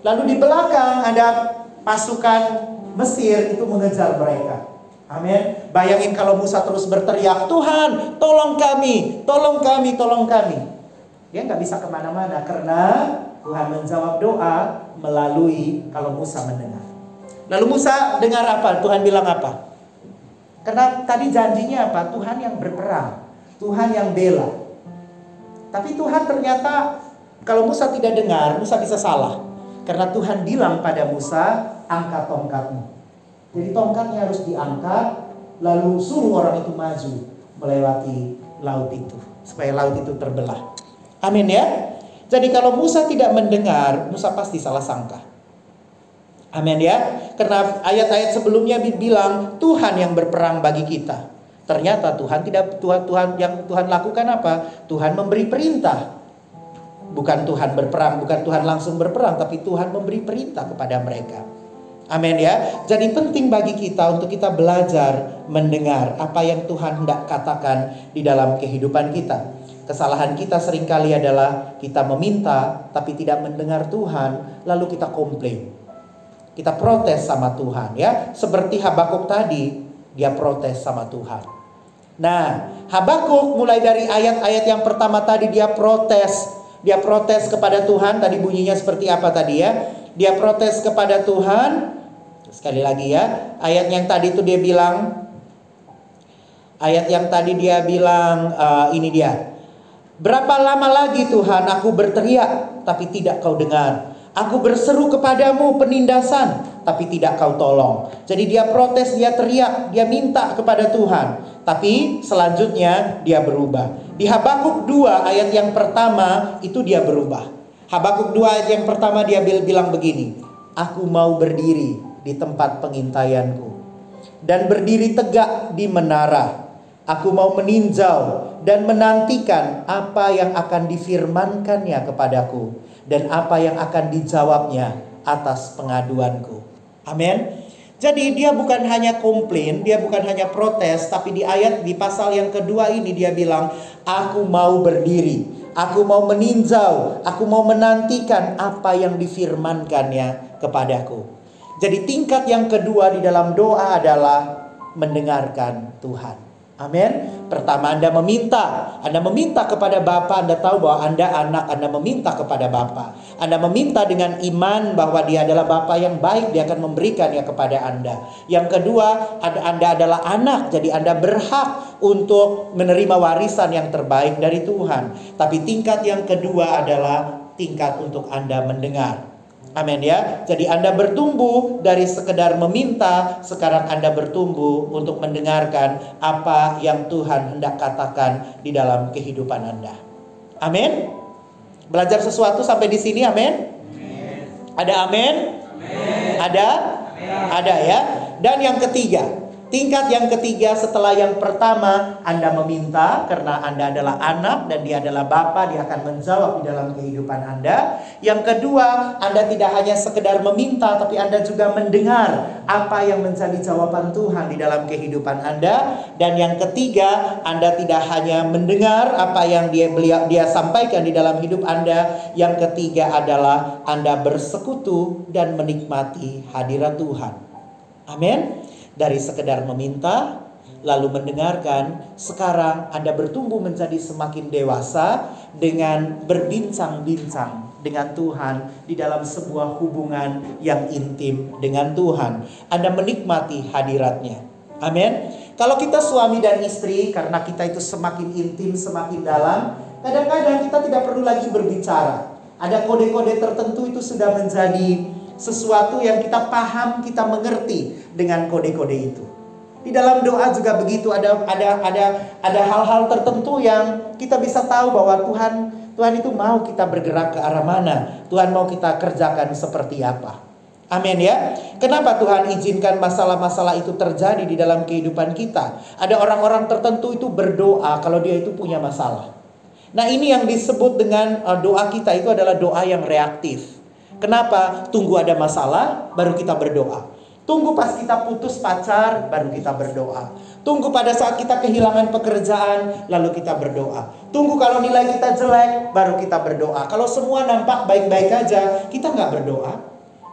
Lalu di belakang ada pasukan Mesir itu mengejar mereka. Amin. Bayangin kalau Musa terus berteriak, Tuhan tolong kami, tolong kami, tolong kami. Dia nggak bisa ke mana-mana karena Tuhan menjawab doa melalui kalau Musa mendengar. Lalu Musa dengar apa? Tuhan bilang apa? Karena tadi janjinya apa? Tuhan yang berperang, Tuhan yang bela. Tapi Tuhan ternyata kalau Musa tidak dengar, Musa bisa salah. Karena Tuhan bilang pada Musa, angkat tongkatmu. Jadi tongkatnya harus diangkat, lalu suruh orang itu maju melewati laut itu, supaya laut itu terbelah. Amin ya. Jadi kalau Musa tidak mendengar, Musa pasti salah sangka. Amin ya. Karena ayat-ayat sebelumnya bilang Tuhan yang berperang bagi kita. Ternyata Tuhan tidak Tuhan Tuhan yang Tuhan lakukan apa? Tuhan memberi perintah. Bukan Tuhan berperang, bukan Tuhan langsung berperang, tapi Tuhan memberi perintah kepada mereka. Amin ya. Jadi penting bagi kita untuk kita belajar mendengar apa yang Tuhan hendak katakan di dalam kehidupan kita. Kesalahan kita sering kali adalah kita meminta tapi tidak mendengar Tuhan, lalu kita komplain. Kita protes sama Tuhan ya. Seperti Habakuk tadi, dia protes sama Tuhan. Nah, Habakuk mulai dari ayat-ayat yang pertama tadi dia protes. Dia protes kepada Tuhan, tadi bunyinya seperti apa tadi ya? Dia protes kepada Tuhan, Sekali lagi ya, ayat yang tadi itu dia bilang ayat yang tadi dia bilang uh, ini dia. Berapa lama lagi Tuhan aku berteriak tapi tidak kau dengar. Aku berseru kepadamu penindasan tapi tidak kau tolong. Jadi dia protes, dia teriak, dia minta kepada Tuhan. Tapi selanjutnya dia berubah. Di Habakuk 2 ayat yang pertama itu dia berubah. Habakuk 2 ayat yang pertama dia bilang begini. Aku mau berdiri di tempat pengintaianku dan berdiri tegak di menara Aku mau meninjau dan menantikan apa yang akan difirmankannya kepadaku dan apa yang akan dijawabnya atas pengaduanku. Amin. Jadi dia bukan hanya komplain, dia bukan hanya protes, tapi di ayat di pasal yang kedua ini dia bilang, "Aku mau berdiri, aku mau meninjau, aku mau menantikan apa yang difirmankannya kepadaku." Jadi tingkat yang kedua di dalam doa adalah mendengarkan Tuhan. Amin. Pertama Anda meminta, Anda meminta kepada Bapa, Anda tahu bahwa Anda anak, Anda meminta kepada Bapa. Anda meminta dengan iman bahwa Dia adalah Bapa yang baik, Dia akan memberikan ya kepada Anda. Yang kedua, Anda adalah anak, jadi Anda berhak untuk menerima warisan yang terbaik dari Tuhan. Tapi tingkat yang kedua adalah tingkat untuk Anda mendengar. Amin ya. Jadi Anda bertumbuh dari sekedar meminta, sekarang Anda bertumbuh untuk mendengarkan apa yang Tuhan hendak katakan di dalam kehidupan Anda. Amin. Belajar sesuatu sampai di sini, amin. Ada amin? Ada? Ada ya. Dan yang ketiga, Tingkat yang ketiga setelah yang pertama Anda meminta karena Anda adalah anak dan dia adalah Bapa, dia akan menjawab di dalam kehidupan Anda. Yang kedua, Anda tidak hanya sekedar meminta tapi Anda juga mendengar apa yang menjadi jawaban Tuhan di dalam kehidupan Anda. Dan yang ketiga, Anda tidak hanya mendengar apa yang dia beliau dia sampaikan di dalam hidup Anda. Yang ketiga adalah Anda bersekutu dan menikmati hadirat Tuhan. Amin dari sekedar meminta lalu mendengarkan, sekarang Anda bertumbuh menjadi semakin dewasa dengan berbincang-bincang dengan Tuhan di dalam sebuah hubungan yang intim dengan Tuhan. Anda menikmati hadiratnya. Amin. Kalau kita suami dan istri karena kita itu semakin intim, semakin dalam, kadang-kadang kita tidak perlu lagi berbicara. Ada kode-kode tertentu itu sudah menjadi sesuatu yang kita paham, kita mengerti dengan kode-kode itu. Di dalam doa juga begitu ada ada ada ada hal-hal tertentu yang kita bisa tahu bahwa Tuhan Tuhan itu mau kita bergerak ke arah mana. Tuhan mau kita kerjakan seperti apa. Amin ya. Kenapa Tuhan izinkan masalah-masalah itu terjadi di dalam kehidupan kita? Ada orang-orang tertentu itu berdoa kalau dia itu punya masalah. Nah, ini yang disebut dengan uh, doa kita itu adalah doa yang reaktif. Kenapa? Tunggu ada masalah baru kita berdoa. Tunggu pas kita putus pacar, baru kita berdoa. Tunggu pada saat kita kehilangan pekerjaan, lalu kita berdoa. Tunggu kalau nilai kita jelek, baru kita berdoa. Kalau semua nampak baik-baik aja, kita nggak berdoa.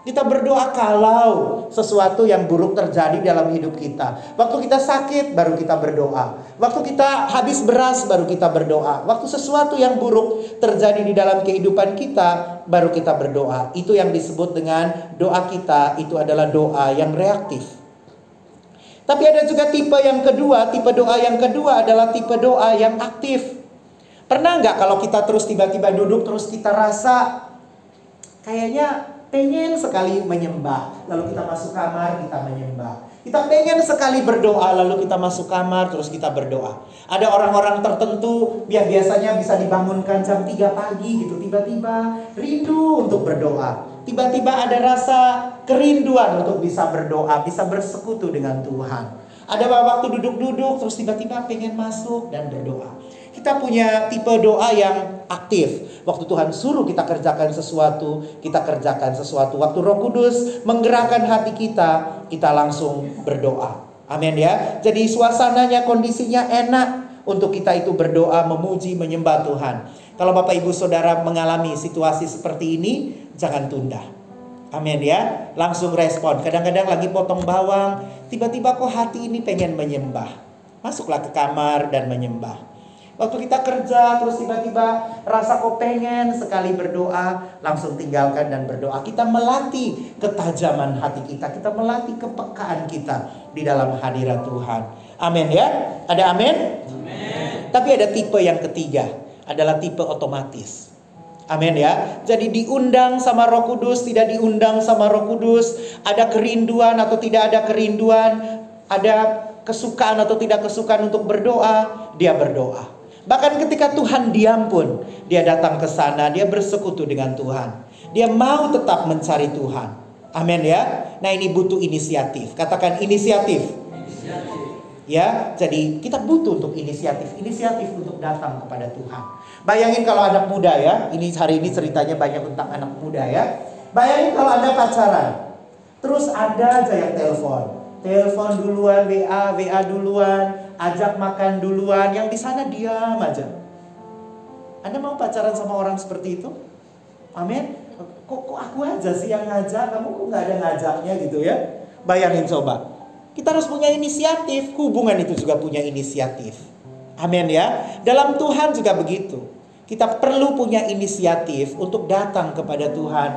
Kita berdoa kalau sesuatu yang buruk terjadi dalam hidup kita. Waktu kita sakit baru kita berdoa. Waktu kita habis beras baru kita berdoa. Waktu sesuatu yang buruk terjadi di dalam kehidupan kita baru kita berdoa. Itu yang disebut dengan doa kita itu adalah doa yang reaktif. Tapi ada juga tipe yang kedua, tipe doa yang kedua adalah tipe doa yang aktif. Pernah nggak kalau kita terus tiba-tiba duduk terus kita rasa kayaknya pengen sekali menyembah. Lalu kita masuk kamar, kita menyembah. Kita pengen sekali berdoa, lalu kita masuk kamar, terus kita berdoa. Ada orang-orang tertentu, biasanya bisa dibangunkan jam 3 pagi gitu. Tiba-tiba rindu untuk berdoa. Tiba-tiba ada rasa kerinduan untuk bisa berdoa, bisa bersekutu dengan Tuhan. Ada waktu duduk-duduk, terus tiba-tiba pengen masuk dan berdoa. Kita punya tipe doa yang aktif. Waktu Tuhan suruh kita kerjakan sesuatu, kita kerjakan sesuatu. Waktu Roh Kudus menggerakkan hati kita, kita langsung berdoa. Amin ya. Jadi suasananya, kondisinya enak untuk kita itu berdoa, memuji, menyembah Tuhan. Kalau Bapak Ibu Saudara mengalami situasi seperti ini, jangan tunda. Amin ya. Langsung respon. Kadang-kadang lagi potong bawang, tiba-tiba kok hati ini pengen menyembah. Masuklah ke kamar dan menyembah. Waktu kita kerja terus tiba-tiba rasa kok pengen sekali berdoa, langsung tinggalkan dan berdoa. Kita melatih ketajaman hati kita, kita melatih kepekaan kita di dalam hadirat Tuhan. Amin ya. Ada amin? Amin. Tapi ada tipe yang ketiga, adalah tipe otomatis. Amin ya. Jadi diundang sama Roh Kudus, tidak diundang sama Roh Kudus, ada kerinduan atau tidak ada kerinduan, ada kesukaan atau tidak kesukaan untuk berdoa, dia berdoa. Bahkan ketika Tuhan diam pun, dia datang ke sana, dia bersekutu dengan Tuhan. Dia mau tetap mencari Tuhan. Amin ya. Nah ini butuh inisiatif. Katakan inisiatif. inisiatif. Ya, jadi kita butuh untuk inisiatif, inisiatif untuk datang kepada Tuhan. Bayangin kalau anak muda ya, ini hari ini ceritanya banyak tentang anak muda ya. Bayangin kalau Anda pacaran, terus ada aja yang telepon. Telepon duluan, WA, WA duluan, ajak makan duluan, yang di sana diam aja. Anda mau pacaran sama orang seperti itu? Amin. Kok, kok aku aja sih yang ngajak, kamu kok nggak ada ngajaknya gitu ya? Bayangin coba. Kita harus punya inisiatif, hubungan itu juga punya inisiatif. Amin ya. Dalam Tuhan juga begitu. Kita perlu punya inisiatif untuk datang kepada Tuhan.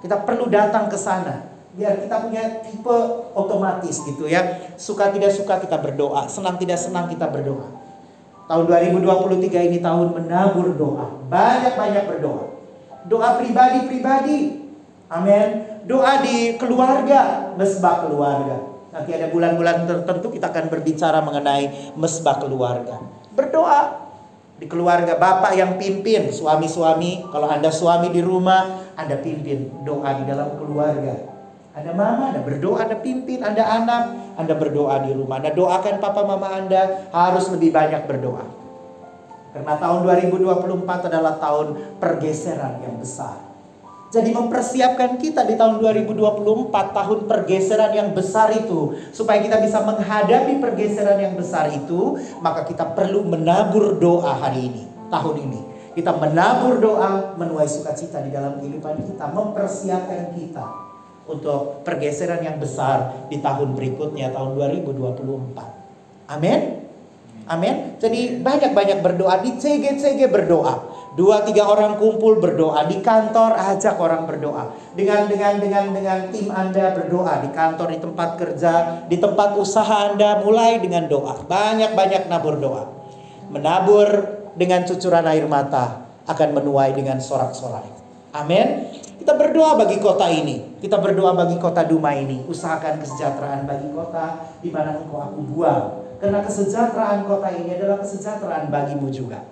Kita perlu datang ke sana. Biar kita punya tipe otomatis gitu ya. Suka tidak suka kita berdoa, senang tidak senang kita berdoa. Tahun 2023 ini tahun menabur doa. Banyak-banyak berdoa. Doa pribadi-pribadi. Amin. Doa di keluarga, mesbah keluarga Nanti ada bulan-bulan tertentu kita akan berbicara mengenai mesbah keluarga. Berdoa di keluarga bapak yang pimpin suami-suami kalau anda suami di rumah anda pimpin doa di dalam keluarga anda mama anda berdoa anda pimpin anda anak. Anda berdoa di rumah anda doakan papa mama anda harus lebih banyak berdoa. Karena tahun 2024 adalah tahun pergeseran yang besar. Jadi mempersiapkan kita di tahun 2024 tahun pergeseran yang besar itu supaya kita bisa menghadapi pergeseran yang besar itu maka kita perlu menabur doa hari ini tahun ini. Kita menabur doa menuai sukacita di dalam kehidupan kita mempersiapkan kita untuk pergeseran yang besar di tahun berikutnya tahun 2024 amin amin jadi banyak-banyak berdoa di CG-CG berdoa Dua tiga orang kumpul berdoa di kantor ajak orang berdoa. Dengan dengan dengan dengan tim Anda berdoa di kantor di tempat kerja, di tempat usaha Anda mulai dengan doa. Banyak-banyak nabur doa. Menabur dengan cucuran air mata akan menuai dengan sorak-sorai. Amin. Kita berdoa bagi kota ini. Kita berdoa bagi kota Duma ini. Usahakan kesejahteraan bagi kota di mana engkau aku buang. Karena kesejahteraan kota ini adalah kesejahteraan bagimu juga.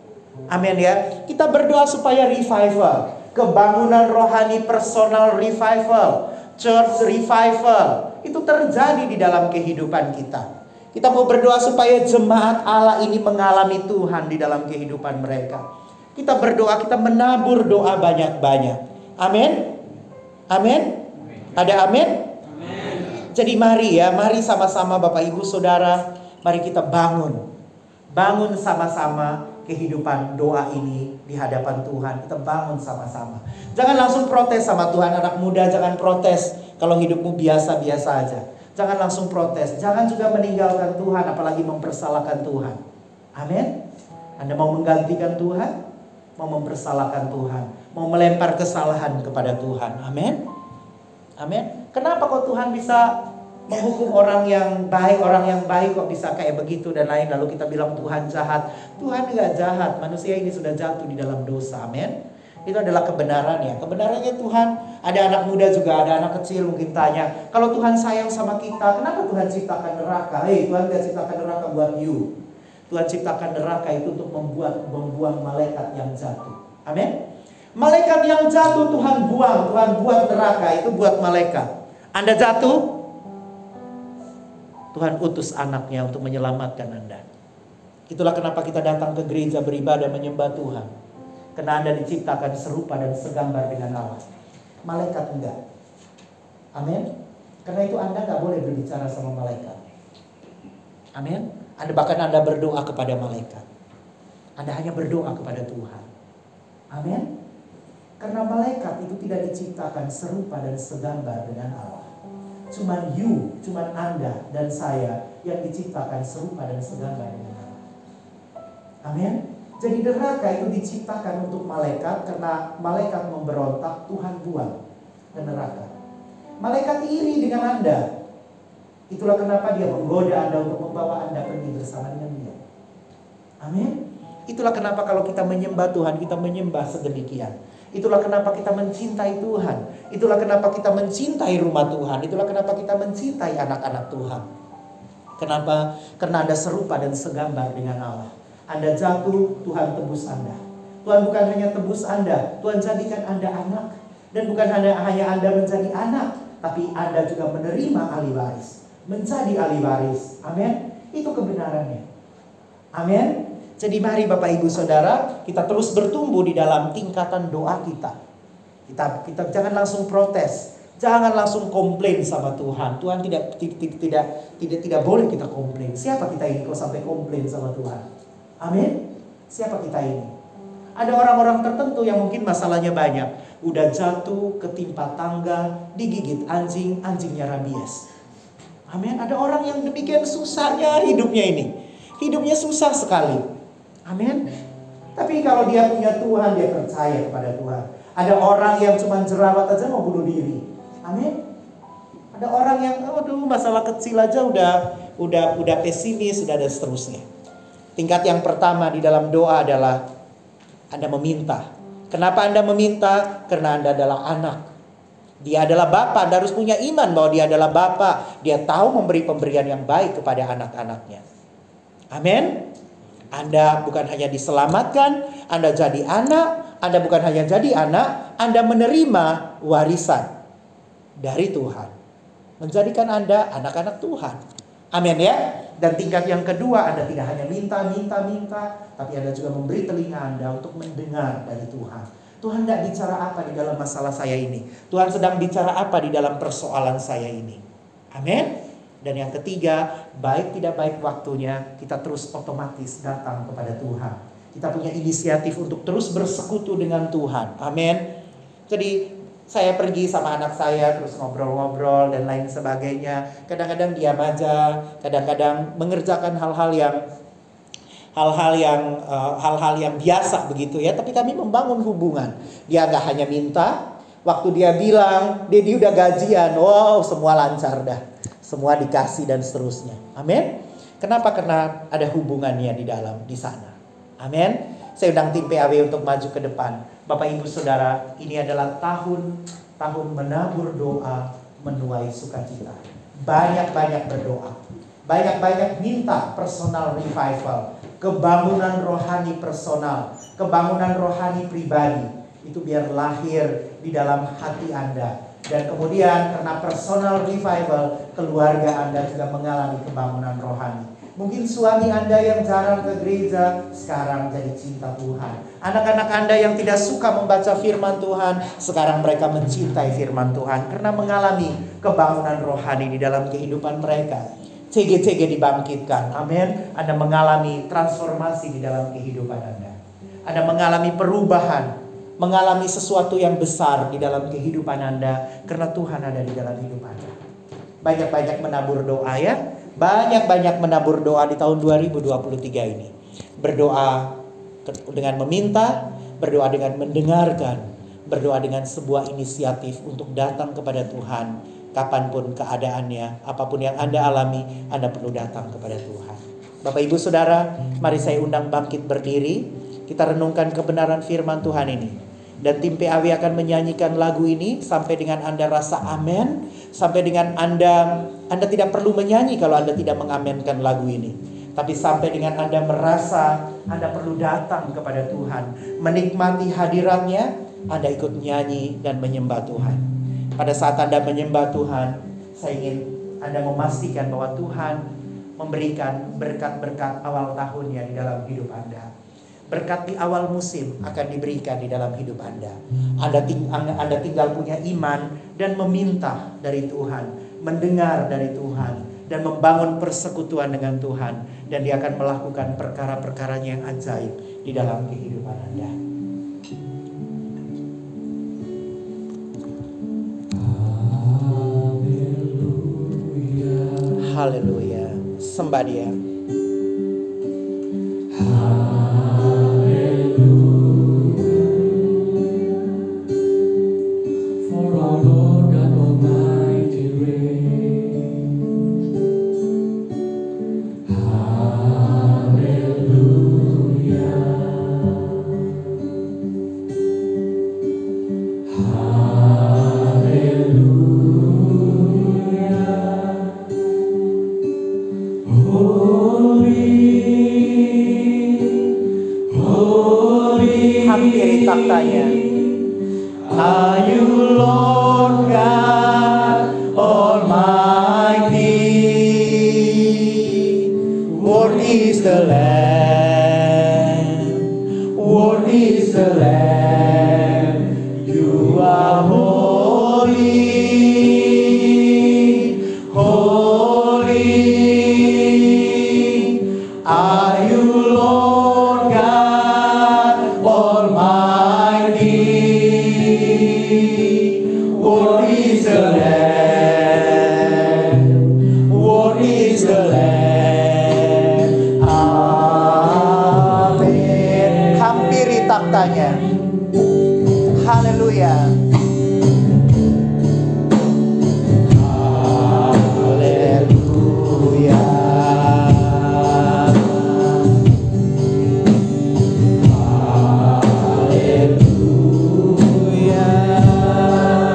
Amin ya. Kita berdoa supaya revival, kebangunan rohani personal revival, church revival itu terjadi di dalam kehidupan kita. Kita mau berdoa supaya jemaat Allah ini mengalami Tuhan di dalam kehidupan mereka. Kita berdoa, kita menabur doa banyak-banyak. Amin. Amin. Ada amin? amin? Jadi mari ya, mari sama-sama Bapak Ibu Saudara, mari kita bangun. Bangun sama-sama kehidupan doa ini di hadapan Tuhan. Kita bangun sama-sama. Jangan langsung protes sama Tuhan anak muda, jangan protes kalau hidupmu biasa-biasa aja. Jangan langsung protes, jangan juga meninggalkan Tuhan apalagi mempersalahkan Tuhan. Amin. Anda mau menggantikan Tuhan? Mau mempersalahkan Tuhan? Mau melempar kesalahan kepada Tuhan? Amin. Amin. Kenapa kok Tuhan bisa menghukum orang yang baik, orang yang baik kok bisa kayak begitu dan lain lalu kita bilang Tuhan jahat. Tuhan nggak jahat, manusia ini sudah jatuh di dalam dosa, amin. Itu adalah kebenarannya. Kebenarannya Tuhan, ada anak muda juga, ada anak kecil mungkin tanya, kalau Tuhan sayang sama kita, kenapa Tuhan ciptakan neraka? Hei, Tuhan gak ciptakan neraka buat you. Tuhan ciptakan neraka itu untuk membuat membuang malaikat yang jatuh. Amin. Malaikat yang jatuh Tuhan buang, Tuhan buat neraka itu buat malaikat. Anda jatuh, Tuhan utus anaknya untuk menyelamatkan Anda. Itulah kenapa kita datang ke gereja beribadah menyembah Tuhan. Karena Anda diciptakan serupa dan segambar dengan Allah. Malaikat enggak. Amin. Karena itu Anda nggak boleh berbicara sama malaikat. Amin. Anda bahkan Anda berdoa kepada malaikat. Anda hanya berdoa kepada Tuhan. Amin. Karena malaikat itu tidak diciptakan serupa dan segambar dengan Allah. Cuman you, cuman Anda dan saya yang diciptakan serupa dan segambar dengan Allah. Amin. Jadi neraka itu diciptakan untuk malaikat karena malaikat memberontak Tuhan buang ke neraka. Malaikat iri dengan Anda. Itulah kenapa dia menggoda Anda untuk membawa Anda pergi bersama dengan dia. Amin. Itulah kenapa kalau kita menyembah Tuhan, kita menyembah sedemikian. Itulah kenapa kita mencintai Tuhan. Itulah kenapa kita mencintai rumah Tuhan. Itulah kenapa kita mencintai anak-anak Tuhan. Kenapa? Karena Anda serupa dan segambar dengan Allah. Anda jatuh, Tuhan tebus Anda. Tuhan bukan hanya tebus Anda, Tuhan jadikan Anda anak. Dan bukan hanya, hanya Anda menjadi anak, tapi Anda juga menerima ahli waris. Menjadi ahli waris. Amin. Itu kebenarannya. Amin. Jadi mari Bapak Ibu Saudara, kita terus bertumbuh di dalam tingkatan doa kita. Kita kita jangan langsung protes, jangan langsung komplain sama Tuhan. Tuhan tidak tidak tidak tidak tidak boleh kita komplain. Siapa kita ini kok sampai komplain sama Tuhan? Amin. Siapa kita ini? Ada orang-orang tertentu yang mungkin masalahnya banyak. Udah jatuh, ketimpa tangga, digigit anjing, anjingnya rabies. Amin. Ada orang yang demikian susahnya hidupnya ini. Hidupnya susah sekali. Amin. Tapi kalau dia punya Tuhan, dia percaya kepada Tuhan. Ada orang yang cuma jerawat aja mau bunuh diri. Amin. Ada orang yang, aduh masalah kecil aja udah udah udah pesimis, sudah ada seterusnya. Tingkat yang pertama di dalam doa adalah Anda meminta. Kenapa Anda meminta? Karena Anda adalah anak. Dia adalah bapak, Anda harus punya iman bahwa dia adalah bapak. Dia tahu memberi pemberian yang baik kepada anak-anaknya. Amin. Anda bukan hanya diselamatkan, Anda jadi anak, Anda bukan hanya jadi anak, Anda menerima warisan dari Tuhan. Menjadikan Anda anak-anak Tuhan. Amin ya. Dan tingkat yang kedua, Anda tidak hanya minta, minta, minta, tapi Anda juga memberi telinga Anda untuk mendengar dari Tuhan. Tuhan tidak bicara apa di dalam masalah saya ini. Tuhan sedang bicara apa di dalam persoalan saya ini. Amin. Dan yang ketiga, baik tidak baik waktunya, kita terus otomatis datang kepada Tuhan. Kita punya inisiatif untuk terus bersekutu dengan Tuhan. Amin. Jadi saya pergi sama anak saya terus ngobrol-ngobrol dan lain sebagainya. Kadang-kadang diam aja, kadang-kadang mengerjakan hal-hal yang hal-hal yang uh, hal-hal yang biasa begitu ya. Tapi kami membangun hubungan. Dia nggak hanya minta, waktu dia bilang, Dedi udah gajian, wow semua lancar dah semua dikasih dan seterusnya. Amin. Kenapa? Karena ada hubungannya di dalam di sana. Amin. Saya undang tim PAW untuk maju ke depan. Bapak Ibu Saudara, ini adalah tahun tahun menabur doa menuai sukacita. Banyak-banyak berdoa. Banyak-banyak minta personal revival, kebangunan rohani personal, kebangunan rohani pribadi. Itu biar lahir di dalam hati Anda, dan kemudian karena personal revival, keluarga Anda juga mengalami kebangunan rohani. Mungkin suami Anda yang jarang ke gereja sekarang jadi cinta Tuhan. Anak-anak Anda yang tidak suka membaca firman Tuhan, sekarang mereka mencintai firman Tuhan karena mengalami kebangunan rohani di dalam kehidupan mereka. CG-CG dibangkitkan. Amin. Anda mengalami transformasi di dalam kehidupan Anda. Anda mengalami perubahan mengalami sesuatu yang besar di dalam kehidupan Anda karena Tuhan ada di dalam hidup Anda. Banyak-banyak menabur doa ya. Banyak-banyak menabur doa di tahun 2023 ini. Berdoa dengan meminta, berdoa dengan mendengarkan, berdoa dengan sebuah inisiatif untuk datang kepada Tuhan kapan pun keadaannya, apa pun yang Anda alami, Anda perlu datang kepada Tuhan. Bapak Ibu Saudara, mari saya undang bangkit berdiri. Kita renungkan kebenaran firman Tuhan ini. Dan tim PAW akan menyanyikan lagu ini sampai dengan Anda rasa amin, sampai dengan Anda Anda tidak perlu menyanyi kalau Anda tidak mengamenkan lagu ini. Tapi sampai dengan Anda merasa Anda perlu datang kepada Tuhan, menikmati hadiratnya, Anda ikut nyanyi dan menyembah Tuhan. Pada saat Anda menyembah Tuhan, saya ingin Anda memastikan bahwa Tuhan memberikan berkat-berkat awal tahunnya di dalam hidup Anda berkat di awal musim akan diberikan di dalam hidup Anda. Anda, ting anda tinggal punya iman dan meminta dari Tuhan, mendengar dari Tuhan, dan membangun persekutuan dengan Tuhan. Dan dia akan melakukan perkara-perkaranya yang ajaib di dalam kehidupan Anda. Haleluya. Sembah dia.